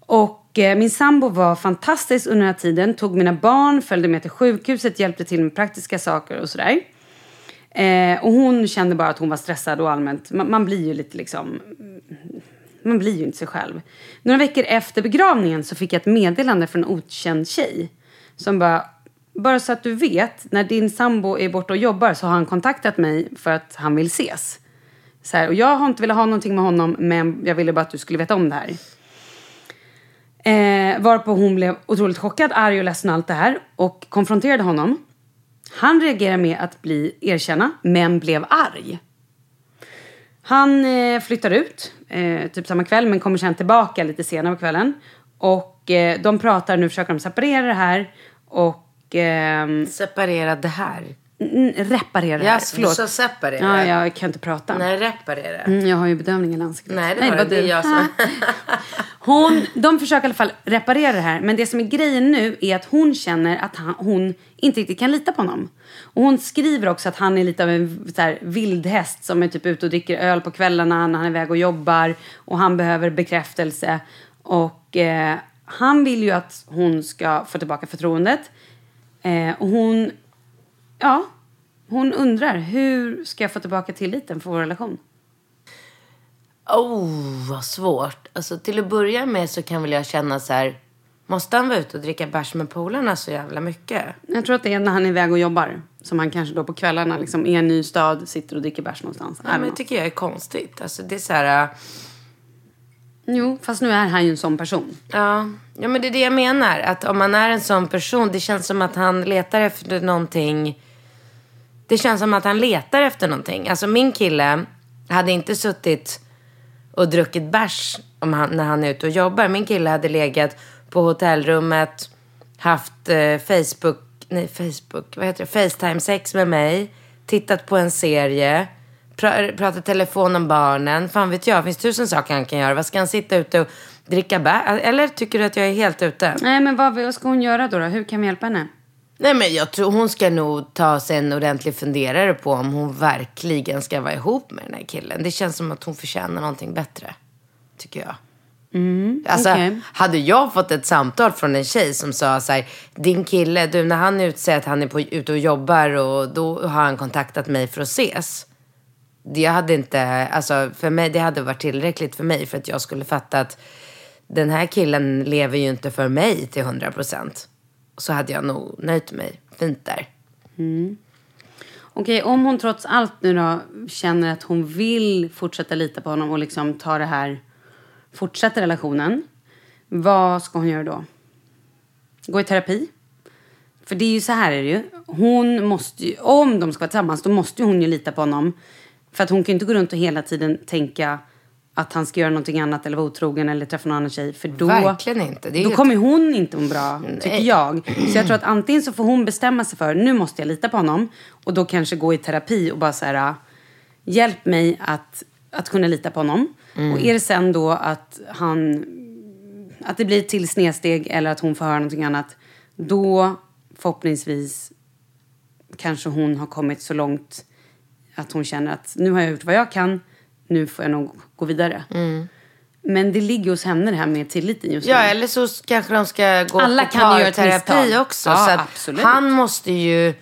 Och eh, min sambo var fantastisk under den här tiden. Tog mina barn, följde med till sjukhuset, hjälpte till med praktiska saker och sådär. Eh, och hon kände bara att hon var stressad och allmänt. Man, man blir ju lite liksom man blir ju inte sig själv. Några veckor efter begravningen så fick jag ett meddelande från en okänd tjej. Som bara, bara så att du vet, när din sambo är borta och jobbar så har han kontaktat mig för att han vill ses. Så här, och jag har inte velat ha någonting med honom men jag ville bara att du skulle veta om det här. Eh, varpå hon blev otroligt chockad, arg och ledsen och allt det här och konfronterade honom. Han reagerade med att bli erkänna, men blev arg. Han eh, flyttar ut, eh, typ samma kväll, men kommer sen tillbaka lite senare på kvällen. Och eh, de pratar, nu försöker de separera det här och ehm, Separera det här. reparera det Ja, här. förlåt. Så separera. Ja, jag kan inte prata. Nej, reparera. Mm, jag har ju bedövning i ansiktet. Nej, det var det. Jag som... [LAUGHS] Hon, de försöker i alla fall reparera det här. Men det som är grejen nu är att hon känner att han, hon inte riktigt kan lita på honom. Och hon skriver också att han är lite av en så här, vildhäst som är typ ute och dricker öl på kvällarna när han är iväg och jobbar. Och han behöver bekräftelse. Och eh, han vill ju att hon ska få tillbaka förtroendet. Eh, och hon, ja, hon undrar hur ska jag få tillbaka tilliten för vår relation? Oh, vad svårt. Alltså till att börja med så kan väl jag känna så här. Måste han vara ute och dricka bärs med polarna så jävla mycket? Jag tror att det är när han är iväg och jobbar. Som han kanske då på kvällarna liksom, i en ny stad sitter och dricker bärs någonstans. Ja, men det tycker jag är konstigt. Alltså det är så här. Jo, fast nu är han ju en sån person. Ja, ja, men det är det jag menar. Att om man är en sån person, det känns som att han letar efter någonting. Det känns som att han letar efter någonting. Alltså min kille hade inte suttit och druckit bärs om han, när han är ute och jobbar. Min kille hade legat på hotellrummet, haft eh, Facebook, nej Facebook, vad heter det, Facetime-sex med mig, tittat på en serie, pra, pratat telefon om barnen. Fan vet jag, det finns tusen saker han kan göra. Vad ska han sitta ute och dricka bär? Eller tycker du att jag är helt ute? Nej, men vad, vad ska hon göra då, då? Hur kan vi hjälpa henne? Nej men jag tror hon ska nog ta sig en ordentlig funderare på om hon verkligen ska vara ihop med den här killen. Det känns som att hon förtjänar någonting bättre. Tycker jag. alltså, okej. hade jag fått ett samtal från en tjej som sa så här, din kille, du när han utser att han är på, ute och jobbar och då har han kontaktat mig för att ses. Det hade inte, alltså för mig, det hade varit tillräckligt för mig för att jag skulle fatta att den här killen lever ju inte för mig till 100 procent. Så hade jag nog nöjt mig fint där. Mm. Okej, om hon trots allt nu då känner att hon vill fortsätta lita på honom och liksom ta det här, fortsätta relationen. Vad ska hon göra då? Gå i terapi? För det är ju så här är det ju. Hon måste ju, om de ska vara tillsammans, då måste ju hon ju lita på honom. För att hon kan ju inte gå runt och hela tiden tänka att han ska göra någonting annat eller vara otrogen eller träffa någon annan tjej. För då, Verkligen inte. Då ju- kommer hon inte må bra, tycker jag. Så jag tror att antingen så får hon bestämma sig för, nu måste jag lita på honom. Och då kanske gå i terapi och bara så här, hjälp mig att, att kunna lita på honom. Och är det sen då att han, att det blir ett till snedsteg eller att hon får höra någonting annat. Då förhoppningsvis kanske hon har kommit så långt att hon känner att nu har jag gjort vad jag kan, nu får jag nog gå vidare. Men det ligger hos henne det här med tilliten just nu. Ja, eller så kanske de ska gå Alla på kan göra misstag. också. Ja, så att absolut. Han måste ju...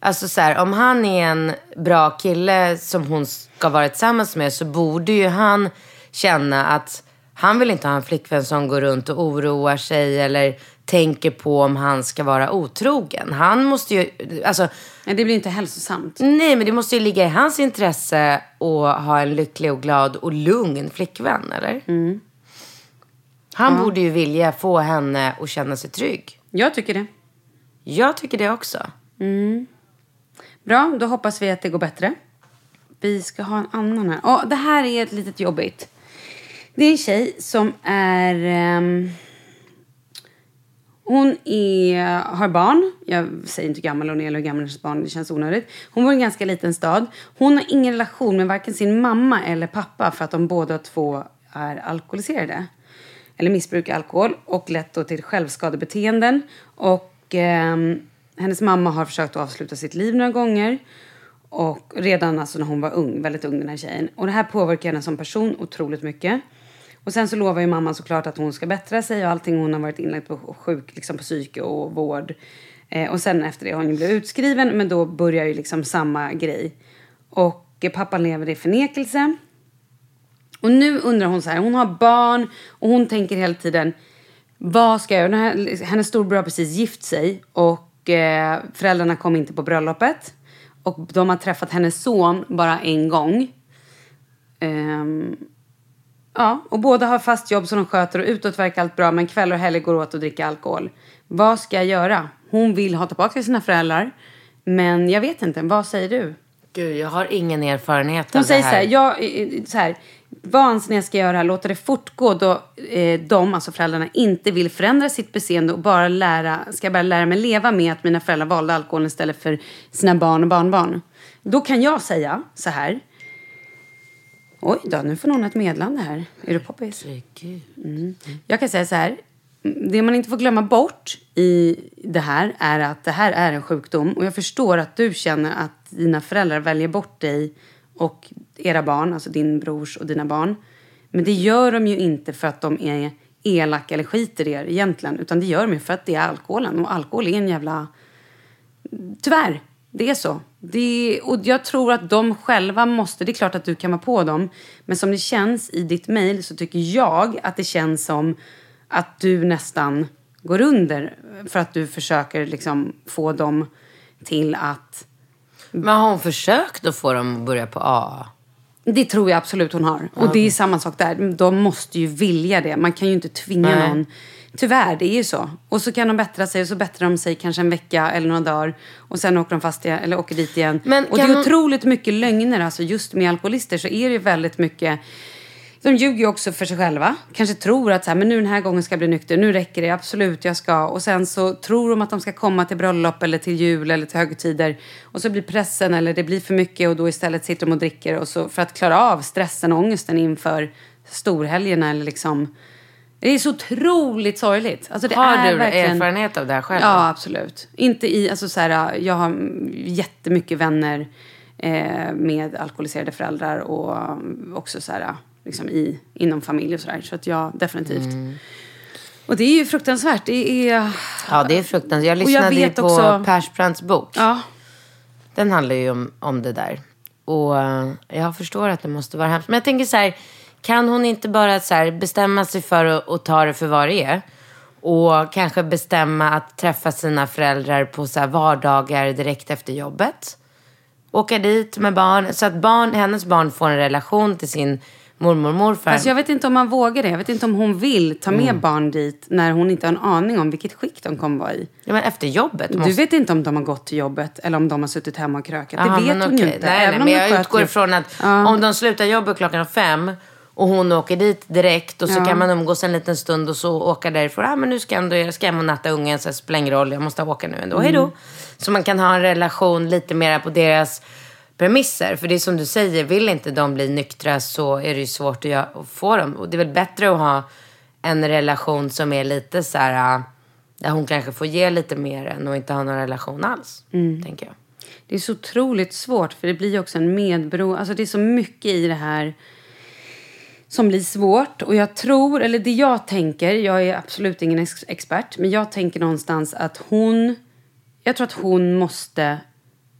Alltså så här, om han är en bra kille som hon ska vara tillsammans med så borde ju han känna att han vill inte ha en flickvän som går runt och oroar sig eller tänker på om han ska vara otrogen. Han måste ju... Alltså, Men det blir inte hälsosamt. nej, men det måste ju ligga i hans intresse att ha en lycklig och glad och lugn flickvän, eller? Han borde ju vilja få henne att känna sig trygg. Jag tycker det. Jag tycker det också. Bra, då hoppas vi att det går bättre. Vi ska ha en annan här. Åh, det här är ett litet jobbigt. Det är en tjej som är... ehm, hon är, har barn. Jag säger inte hur gammal hon är eller hur gammal hennes barn det känns onödigt. Hon bor i en ganska liten stad. Hon har ingen relation med varken sin mamma eller pappa för att de båda två är alkoholiserade. Eller missbrukar alkohol och lätt då till självskadebeteenden. Och eh, hennes mamma har försökt att avsluta sitt liv några gånger. Och redan alltså när hon var ung, väldigt ung den här tjejen. Och det här påverkar henne som person otroligt mycket. Och sen så lovar ju mamman såklart att hon ska bättra sig och allting. Hon har varit inlagd på sjuk, liksom på psyke och vård. Eh, och sen efter det har hon ju blivit utskriven, men då börjar ju liksom samma grej. Och eh, pappan lever i förnekelse. Och nu undrar hon så här, hon har barn och hon tänker hela tiden, vad ska jag göra? Hennes storbror har precis gift sig och eh, föräldrarna kom inte på bröllopet. Och de har träffat hennes son bara en gång. Ehm, ja, och båda har fast jobb som de sköter och utåt verkar allt bra men kvällar och helger går åt att dricka alkohol. Vad ska jag göra? Hon vill ha tillbaka sina föräldrar. Men jag vet inte, vad säger du? Gud, jag har ingen erfarenhet Hon av säger det så här. här, jag, eh, så här, vad anser ni jag ska göra? Låta det fortgå då eh, de, alltså föräldrarna, inte vill förändra sitt beteende och bara lära, ska jag bara lära mig leva med att mina föräldrar valde alkohol istället för sina barn och barnbarn. Då kan jag säga så här. Oj då, nu får någon ett meddelande här. Är du poppis? Mm. Jag kan säga så här. Det man inte får glömma bort i det här är att det här är en sjukdom. Och jag förstår att du känner att dina föräldrar väljer bort dig och era barn, alltså din brors och dina barn. Men det gör de ju inte för att de är elaka eller skiter i er egentligen. Utan det gör de ju för att det är alkoholen. Och alkohol är en jävla... Tyvärr, det är så. Det, och jag tror att de själva måste, det är klart att du kan vara på dem, men som det känns i ditt mejl så tycker jag att det känns som att du nästan går under för att du försöker liksom få dem till att... Men har hon försökt att få dem att börja på A? Det tror jag absolut hon har. Och det är samma sak där. De måste ju vilja det. Man kan ju inte tvinga Nej. någon. Tyvärr, det är ju så. Och så kan de bättra sig och så bättrar de sig kanske en vecka eller några dagar. Och sen åker de fast igen, eller åker dit igen. Men och det är hon- otroligt mycket lögner. Alltså just med alkoholister så är det väldigt mycket... De ljuger ju också för sig själva. Kanske tror att så här, men nu den här gången ska jag bli nykter. Nu räcker det, absolut, jag ska. Och sen så tror de att de ska komma till bröllop eller till jul eller till högtider. Och så blir pressen eller det blir för mycket och då istället sitter de och dricker. Och så, för att klara av stressen och ångesten inför storhelgerna eller liksom... Det är så otroligt sorgligt. Alltså det Har är du verkligen... erfarenhet av det här själv? Ja, absolut. Inte i, alltså så här, jag har jättemycket vänner eh, med alkoholiserade föräldrar och också så här, liksom i, inom familj och sådär. Så att ja, definitivt. Mm. Och det är ju fruktansvärt. Det är... Ja, det är fruktansvärt. Jag jag lyssnade vet på också- Persbrandts bok. Ja, Den handlar ju om, om det där. Och eh, jag förstår att det måste vara hemskt. Men jag tänker så här, kan hon inte bara så bestämma sig för att, att ta det för vad det är? Och kanske bestämma att träffa sina föräldrar på så vardagar direkt efter jobbet. Åka dit med barn, så att barn, hennes barn får en relation till sin mormor och morfar. Fast jag vet inte om man vågar det. Jag vet inte om hon vill ta med Mm. barn dit när hon inte har en aning om vilket skick de kommer vara i. ja, men efter jobbet. Du vet inte om de har gått till jobbet eller om de har suttit hemma och krökat. Jaha, det vet hon ju inte. Nej, nej, men jag utgår ifrån att Ja. om de slutar jobbet klockan fem och hon åker dit direkt och så Ja. kan man umgås en liten stund och så åka därifrån. Ah, men nu ska jag ändå jag ska hem och natta ungen så det spelar ingen roll, jag måste åka nu ändå. Mm. Hej då. Så man kan ha en relation lite mer på deras premisser. För det är som du säger, vill inte de bli nyktra så är det ju svårt att, få dem. Och det är väl bättre att ha en relation som är lite så här, ah, där hon kanske får ge lite mer än att inte ha någon relation alls. Mm. Tänker jag. Det är så otroligt svårt för det blir ju också en medbero... Alltså det är så mycket i det här som blir svårt. Och jag tror, eller det jag tänker, jag är absolut ingen ex- expert, men jag tänker någonstans att hon... Jag tror att hon måste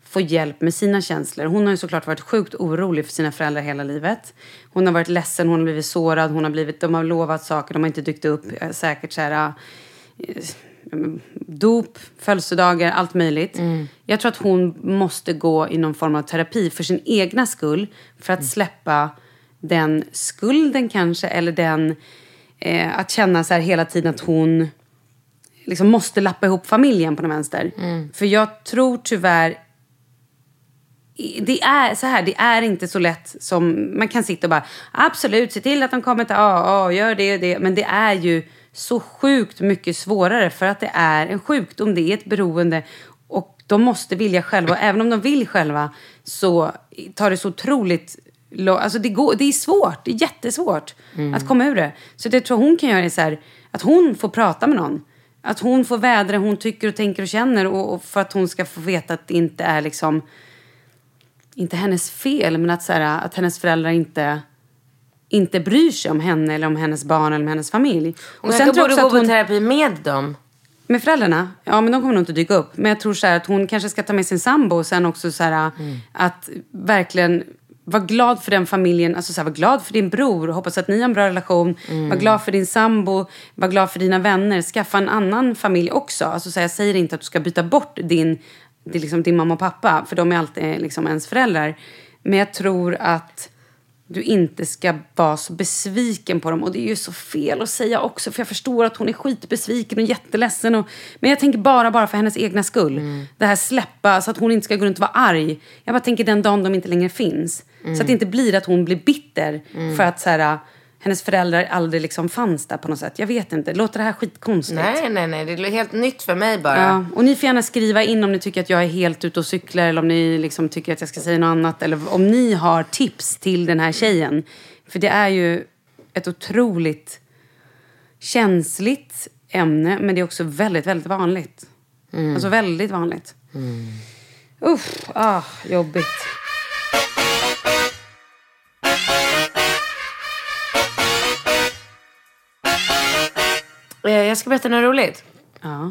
få hjälp med sina känslor. Hon har ju såklart varit sjukt orolig för sina föräldrar hela livet. Hon har varit ledsen, hon har blivit sårad, hon har blivit, de har lovat saker, de har inte dykt upp. Eh, Säkert så här, eh, dop, födelsedagar, allt möjligt. Jag tror att hon måste gå i någon form av terapi för sin egna skull. För att släppa den skulden kanske, eller den... Eh, att känna så här hela tiden att hon liksom måste lappa ihop familjen på den vänster. För jag tror tyvärr det är så här, det är inte så lätt som man kan sitta och bara absolut, se till att de kommer till AA, gör det och det. Men det är ju så sjukt mycket svårare för att det är en sjukdom, det är ett beroende och de måste vilja själva. Och även om de vill själva så tar det så otroligt Alltså det, går, det är svårt, det är jättesvårt att komma ur det. Så det tror hon kan göra är så här, att hon får prata med någon. Att hon får vädra hon tycker och tänker och känner och, och för att hon ska få veta att det inte är liksom inte hennes fel, men att, så här, att hennes föräldrar inte, inte bryr sig om henne eller om hennes barn eller om hennes familj. Och sen borde gå på terapi med dem. Med föräldrarna? Ja, men de kommer nog inte dyka upp. Men jag tror så här att hon kanske ska ta med sin sambo och sen också så här att verkligen vara glad för den familjen. Alltså så här, var glad för din bror. Hoppas att ni har en bra relation. Var glad för din sambo. Var glad för dina vänner. Skaffa en annan familj också. Alltså så här, jag säger inte att du ska byta bort din, det liksom din mamma och pappa. För de är alltid liksom ens föräldrar. Men jag tror att du inte ska vara så besviken på dem. Och det är ju så fel att säga också. För jag förstår att hon är skitbesviken och jätteledsen. Och, men jag tänker bara, bara för hennes egna skull. Det här släppa så att hon inte ska gå runt och vara arg. Jag bara tänker den dagen de inte längre finns. Så att det inte blir att hon blir bitter. För att så här, hennes föräldrar aldrig liksom fanns där på något sätt. Jag vet inte. Låter det här skitkonstigt? Nej, nej, nej. Det är helt nytt för mig bara. Ja, och ni får gärna skriva in om ni tycker att jag är helt ute och cyklar eller om ni liksom tycker att jag ska säga något annat. Eller om ni har tips till den här tjejen. För det är ju ett otroligt känsligt ämne men det är också väldigt, väldigt vanligt. Alltså väldigt vanligt. Uff, ah, jobbigt. Jag ska berätta något roligt. Ja.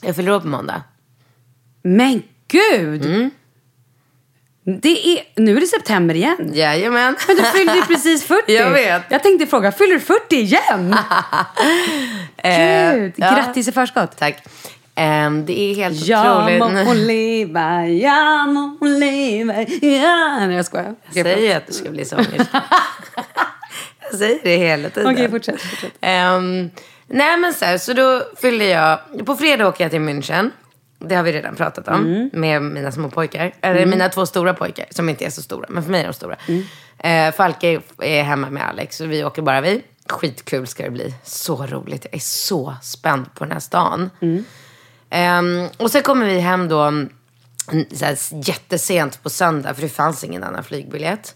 Jag fyller år på måndag. Men gud! Det är, nu är det september igen. Jajamän. Men du fyllde ju [LAUGHS] precis 40. Jag vet. Jag tänkte fråga, fyller du 40 igen? [LAUGHS] Gud, ja. grattis i förskott. Tack. Ehm, det är helt Jag otroligt. må leva, jag må leva, ja. Nej, jag skojar. Jag säger att du ska bli sångerska. [LAUGHS] jag säger det hela tiden. Okej, fortsätt. fortsätt. Ehm, nej men så här, så då fyllde jag, på fredag åker jag till München. Det har vi redan pratat om Mm. med mina små pojkar. Eller mina två stora pojkar som inte är så stora, men för mig är de stora. Mm. Eh, Falke är hemma med Alex och vi åker bara vi. Skitkul ska det bli. Så roligt. Jag är så spänd på den här stan. Mm. Ehm, och sen kommer vi hem då mm, så här, jättesent på söndag för det fanns ingen annan flygbiljett.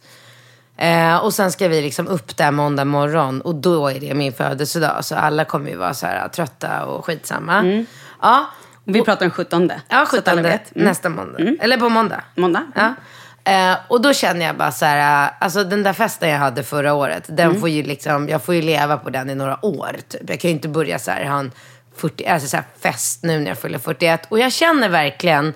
Eh, och sen ska vi liksom upp där måndag morgon och då är det min födelsedag. Så alla kommer ju vara så här trötta och skitsamma. Ja, Vi pratar den 17. Ja, Så att alla 17 vet. Mm. nästa måndag. Eller på måndag. Måndag. Ja. Eh, och då känner jag bara så här, eh, alltså den där festen jag hade förra året, den Mm. får ju liksom, jag får ju leva på den i några år. Typ. Jag kan ju inte börja så här, ha en 40, alltså så här fest nu när jag fyller 41. Och jag känner verkligen,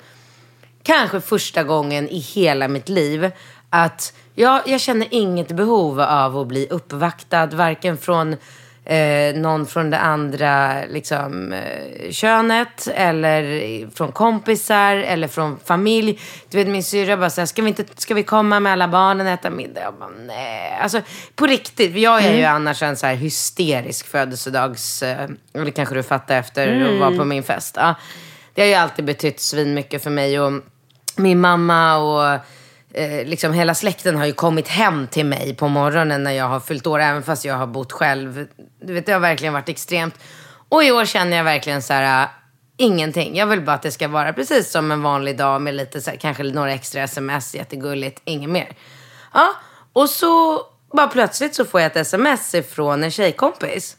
kanske första gången i hela mitt liv, att jag, jag känner inget behov av att bli uppvaktad, varken från eh, någon från det andra liksom, eh, könet eller från kompisar eller från familj. Du vet min syrra bara såhär, ska vi, inte, ska vi komma med alla barnen och äta middag? Jag bara, nej. Alltså på riktigt, jag är ju annars en så här hysterisk födelsedags... Eh, eller kanske du fattar efter att vara på min fest. Ja. Det har ju alltid betytt svin mycket för mig och min mamma och eh, liksom hela släkten har ju kommit hem till mig på morgonen när jag har fyllt år, även fast jag har bott själv. Du vet, det har verkligen varit extremt. Och i år känner jag verkligen så här, äh, ingenting. Jag vill bara att det ska vara precis som en vanlig dag med lite så här, kanske några extra sms, jättegulligt, inget mer. Ja, och så bara plötsligt så får jag ett sms ifrån en tjejkompis.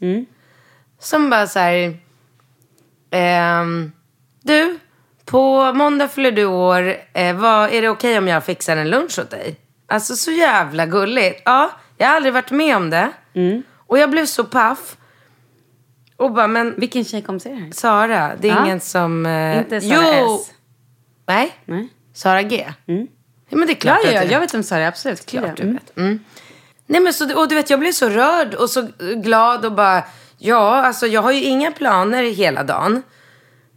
Som bara så här, ehm, du, på måndag fyller du år. Eh, vad, är det okej om jag fixar en lunch åt dig? Alltså så jävla gulligt. Ja, jag har aldrig varit med om det. Och jag blev så paff. Och bara, men Vilken tjejkompis är det här? Sara, det är Ja. ingen som... Eh, Inte Sara jo. S. Nej, Nej. Sara G. Ja, men det är Ja, klart ja, att det- jag vet vem Sara är. Absolut. Klart du Mm. vet. Mm. Nej men så, och du vet jag blev så rörd och så glad och bara, ja alltså jag har ju inga planer hela dagen.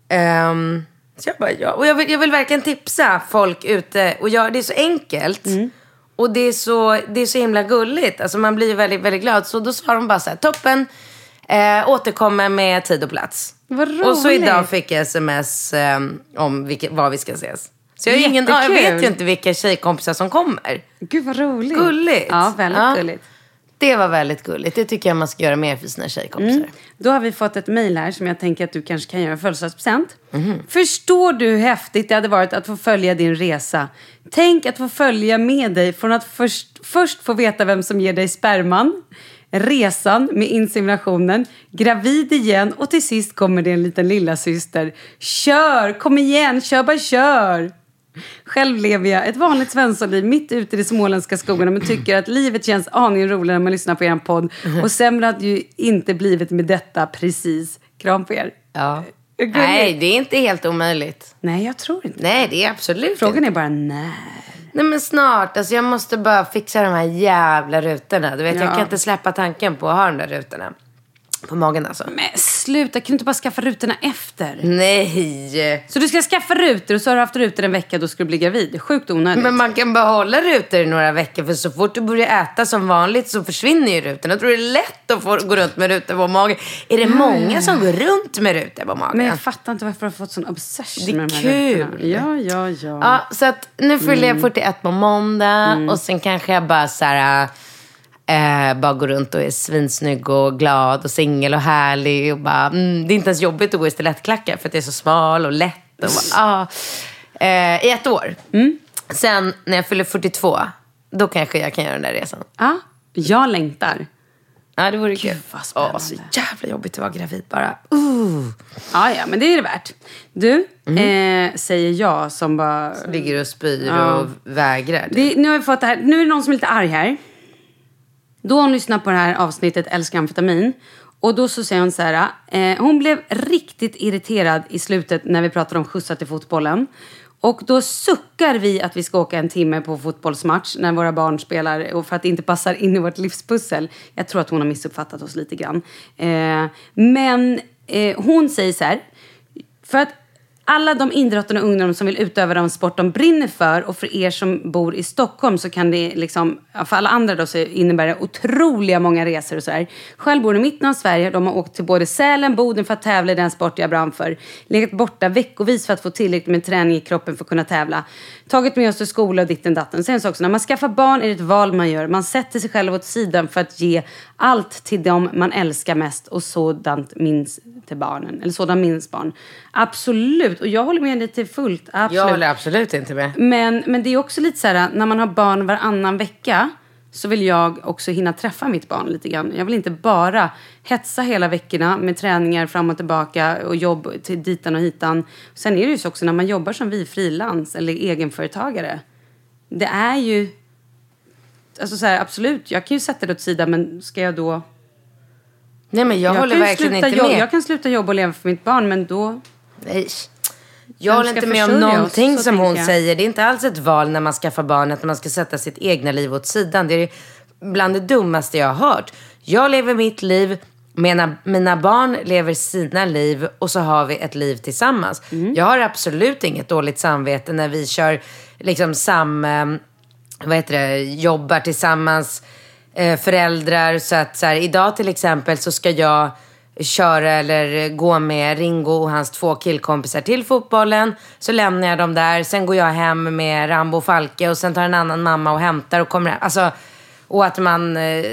Ehm, så jag bara, ja. Och jag vill, jag vill verkligen tipsa folk ute och göra det är så enkelt. Mm. Och det är, så, det är så himla gulligt. Alltså man blir väldigt, väldigt glad. Så då sa de bara så här, toppen, eh, återkommer med tid och plats. Vad Och så roligt. idag fick jag sms eh, om vilka, var vi ska ses. Så jag, ingen, ja, jag vet ju inte vilka tjejkompisar som kommer. Gud vad roligt. Gulligt. Ja, väldigt Ja. gulligt. Det var väldigt gulligt. Det tycker jag man ska göra mer för sina tjejkompisar. Mm. Då har vi fått ett mejl här som jag tänker att du kanske kan göra en födelsedagspresent. Mhm. Förstår du hur häftigt det hade varit att få följa din resa? Tänk att få följa med dig från att först, först få veta vem som ger dig sperman, resan med inseminationen, gravid igen och till sist kommer det en liten lilla syster. Kör! Kom igen! Kör bara kör! Själv lever jag ett vanligt svenssonliv mitt ute i de småländska skogarna men tycker att livet känns aningen roligare när man lyssnar på er podd. Och sämre hade ju inte blivit med detta precis. Kram på er. Ja. Gulligt. Nej, det är inte helt omöjligt. Nej, jag tror inte. Nej, det är absolut Frågan inte. är bara när. Nej, men snart. Alltså, jag måste bara fixa de här jävla rutorna. Du vet, Ja. jag kan inte släppa tanken på att ha de där rutorna. På magen alltså. Men sluta, kan du inte bara skaffa rutorna efter? Nej! Så du ska skaffa rutor och så har du haft rutor en vecka då ska du bli gravid. Sjukt onödigt. Men man kan behålla rutor i några veckor för så fort du börjar äta som vanligt så försvinner ju rutorna. Jag tror det är lätt att få gå runt med rutor på magen. Är det många som går runt med rutor på magen? Men jag fattar inte varför du har fått sån obsession Det är med de här kul. rutorna. Ja, ja, ja. Ja, så att nu fyller Mm. jag 41 på måndag och sen kanske jag bara så här, eh, bara går runt och är svinsnygg och glad och singel och härlig och bara, mm, det är inte ens jobbigt att gå i stilettklackar för att det är så smal och lätt och bara, ah. eh, i ett år. Mm. Sen när jag fyller 42, då kanske jag kan göra den där resan. ja, jag längtar. Ja, det vore kul. vad spännande. Åh, så jävla jobbigt att vara gravid bara. Uh. Ja, ja, men det är det värt. Du, Mm. eh, säger jag som bara... Ligger och spyr och vägrar. Det, nu har vi fått det här. Nu är det någon som är lite arg här. Då hon lyssnar på det här avsnittet Älskar amfetamin. Och då så säger hon så här. Eh, hon blev riktigt irriterad i slutet när vi pratade om skjutsar till fotbollen. Och då suckar vi att vi ska åka en timme på fotbollsmatch när våra barn spelar och för att det inte passar in i vårt livspussel. Jag tror att hon har missuppfattat oss lite grann. Eh, men eh, hon säger så här, för att alla de idrottande ungdomar som vill utöva den sport de brinner för och för er som bor i Stockholm så kan det liksom, ja, för alla andra då så innebär det otroliga många resor och sådär. Själv bor i mitten av Sverige, de har åkt till både Sälen, Boden för att tävla i den sport jag brann för. Legat borta veckovis för att få tillräckligt med träning i kroppen för att kunna tävla. Tagit med oss till skola och ditten datten. Sen så också, när man skaffar barn är det ett val man gör. Man sätter sig själv åt sidan för att ge allt till dem man älskar mest och sådant minns till barnen. Eller sådant minns barn. Absolut, och jag håller med dig till fullt. Absolut. Jag håller absolut inte med. Men, men det är också lite så här, när man har barn varannan vecka så vill jag också hinna träffa mitt barn lite grann. Jag vill inte bara hetsa hela veckorna med träningar fram och tillbaka och jobb till ditan och hitan. Sen är det ju så också när man jobbar som vi frilans eller egenföretagare. Det är ju... Alltså så här, absolut, jag kan ju sätta det åt sidan men ska jag då... Nej men jag, håller kan ju verkligen inte jobb, med. Jag kan sluta jobba och leva för mitt barn men då... Nej. Jag håller inte med om oss, någonting så som hon jag. säger. Det är inte alls ett val när man skaffar barn att man ska sätta sitt egna liv åt sidan. Det är bland det dummaste jag har hört. Jag lever mitt liv, mina, mina barn lever sina liv och så har vi ett liv tillsammans. Mm. Jag har absolut inget dåligt samvete när vi kör liksom sam... eh, Vad heter det? Jobbar tillsammans. Eh, föräldrar. Så att så här, idag till exempel så ska jag köra eller gå med Ringo och hans två killkompisar till fotbollen. Så lämnar jag dem där. Sen går jag hem med Rambo och Falke och sen tar en annan mamma och hämtar och kommer hem. Alltså, och att man... Eh,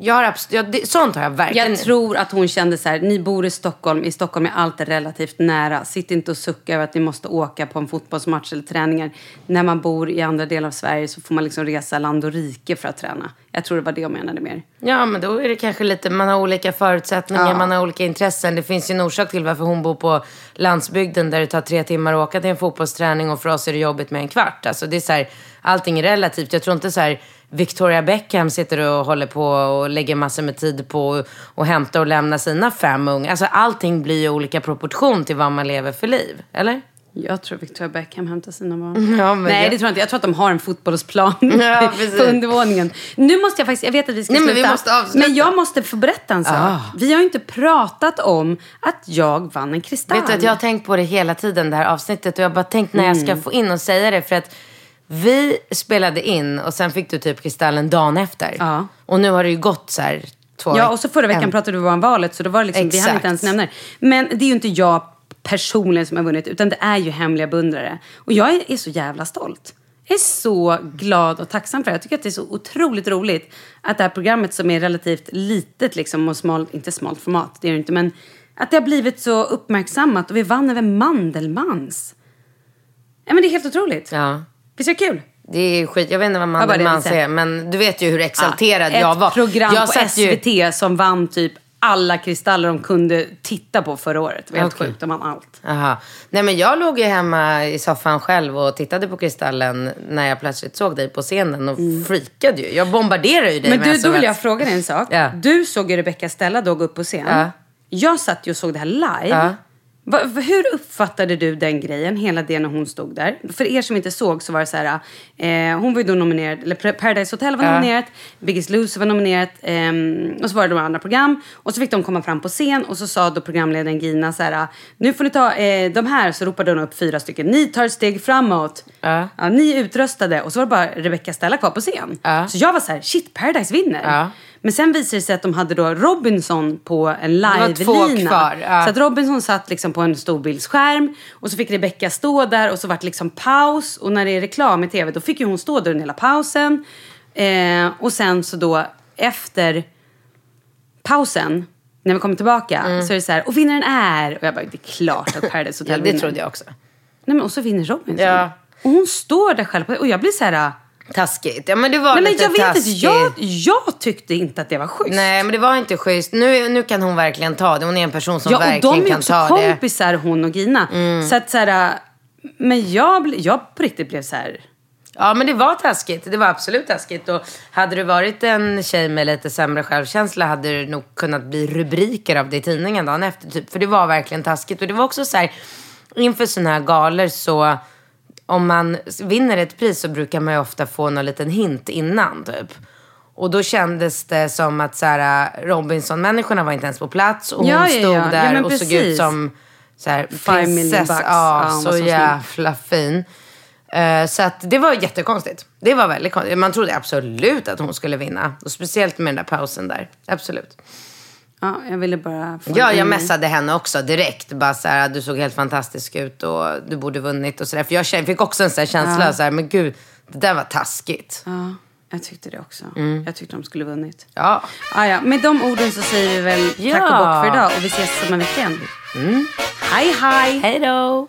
jag har ja, det, sånt har jag verkligen. Jag tror att hon kände så här, ni bor i Stockholm, i Stockholm är allt relativt nära. Sitt inte och sucka över att ni måste åka på en fotbollsmatch eller träningar. När man bor i andra delar av Sverige så får man liksom resa land och rike för att träna. Jag tror det var det jag menade mer. Ja, men då är det kanske lite, man har olika förutsättningar, Ja. man har olika intressen. Det finns ju en orsak till varför hon bor på landsbygden där det tar tre timmar att åka till en fotbollsträning och för oss är det jobbigt med en kvart. Alltså det är så här, allting är relativt. Jag tror inte så här, Victoria Beckham sitter och håller på och lägger massor med tid på att hämta och lämna sina fem unga. Alltså allting blir ju olika proportion till vad man lever för liv, eller? Jag tror Victoria Beckham hämtar sina barn. [LAUGHS] Ja, men Nej, jag- det tror jag inte. Jag tror att de har en fotbollsplan [LAUGHS] Ja, [LAUGHS] på undervåningen. Nu måste jag faktiskt, jag vet att vi ska Nej, men sluta. vi måste. Men jag måste få berätta en sak. Ah. Vi har ju inte pratat om att jag vann en kristall. Vet du att jag har tänkt på det hela tiden det här avsnittet och jag har bara tänkt när jag ska Mm. få in och säga det för att vi spelade in och sen fick du typ kristallen dagen efter. Ja. Och nu har det ju gått så här två Ja, och så förra veckan en- pratade vi om valet så då var det liksom, vi hann inte ens nämna det. Men det är ju inte jag personligen som har vunnit utan det är ju hemliga beundrare. Och jag är, är så jävla stolt. Jag är så glad och tacksam för det. Jag tycker att det är så otroligt roligt att det här programmet som är relativt litet liksom och smalt, inte smalt format, det är det inte, men att det har blivit så uppmärksammat och vi vann över Mandelmans. Ja, men det är helt otroligt. Ja. Visst är det kul? Det är skit. Jag vet inte vad Mandelmans är, men du vet ju hur exalterad Ja, jag var. Ett program jag på satt ju- SVT som vann typ alla kristaller de kunde titta på förra året. Det var helt Okej. sjukt, de vann allt. Aha. Nej men jag låg ju hemma i soffan själv och tittade på Kristallen när jag plötsligt såg dig på scenen och freakade ju. Jag bombarderade ju dig Mm. Men du, då vill jag fråga dig en sak. Ja. Du såg ju Rebecca Stella då gå upp på scen. Ja. Jag satt ju och såg det här live. Ja. Va, hur uppfattade du den grejen, hela det när hon stod där? För er som inte såg så var det så här, eh, hon var ju då nominerad, eller Par- Paradise Hotel var Ja. nominerat, Biggest Loser var nominerat ehm, och så var det de andra program. Och så fick de komma fram på scen och så sa då programledaren Gina så här, nu får ni ta eh, de här, så ropade hon upp fyra stycken, ni tar ett steg framåt. Ja. Ja, ni utröstade och så var det bara Rebecca Stella kvar på scen. Så jag var så här, shit Paradise vinner. Men sen visade det sig att de hade då Robinson på en live-lina. ja. Så att Robinson satt liksom på en storbildsskärm och så fick Rebecca stå där och så vart det liksom paus. Och när det är reklam i tv då fick ju hon stå där under hela pausen. Eh, och sen så då efter pausen, när vi kommer tillbaka, så är det så här, och vinnaren är... Och jag bara, det är klart att Paradise Mm. [LAUGHS] Ja, Hotel det vinner. trodde jag också. Nej men och så vinner Robinson. Ja. Och hon står där själv och jag blir så här... Taskigt. Ja men det var Nej men lite jag vet inte, taskigt. jag, jag tyckte inte att det var schysst. Nej men det var inte schysst. Nu, nu kan hon verkligen ta det. Hon är en person som ja, och verkligen de är kan också ta det. Mm. kompisar hon och Gina. Så att så här, men jag, jag på riktigt blev så här... Ja men det var taskigt. Det var absolut taskigt. Och hade du varit en tjej med lite sämre självkänsla hade det nog kunnat bli rubriker av det i tidningen dagen efter. Typ. För det var verkligen taskigt. Och det var också så här, inför sådana här galor så om man vinner ett pris så brukar man ju ofta få någon liten hint innan typ. Och då kändes det som att så här, Robinson-människorna var inte ens på plats. Och hon Ja, ja, stod ja. Ja, där och såg ut precis. som så här, prinsessa. Ja, hon så, så jävla fin. Eh, så att det var jättekonstigt. Det var väldigt konstigt. Man trodde absolut att hon skulle vinna. Och speciellt med den där pausen där. Absolut. Ja, jag ville bara få Ja, jag messade henne också direkt. Bara så här, du såg helt fantastisk ut och du borde vunnit och sådär. För jag fick också en sån här känsla, Ja. så här, men gud, det där var taskigt. Ja, jag tyckte det också. Jag tyckte de skulle vunnit. Ja. Ah, ja. Med de orden så säger vi väl Ja. tack och bock för idag och vi ses om en vecka igen. Hej, hej! Hej då!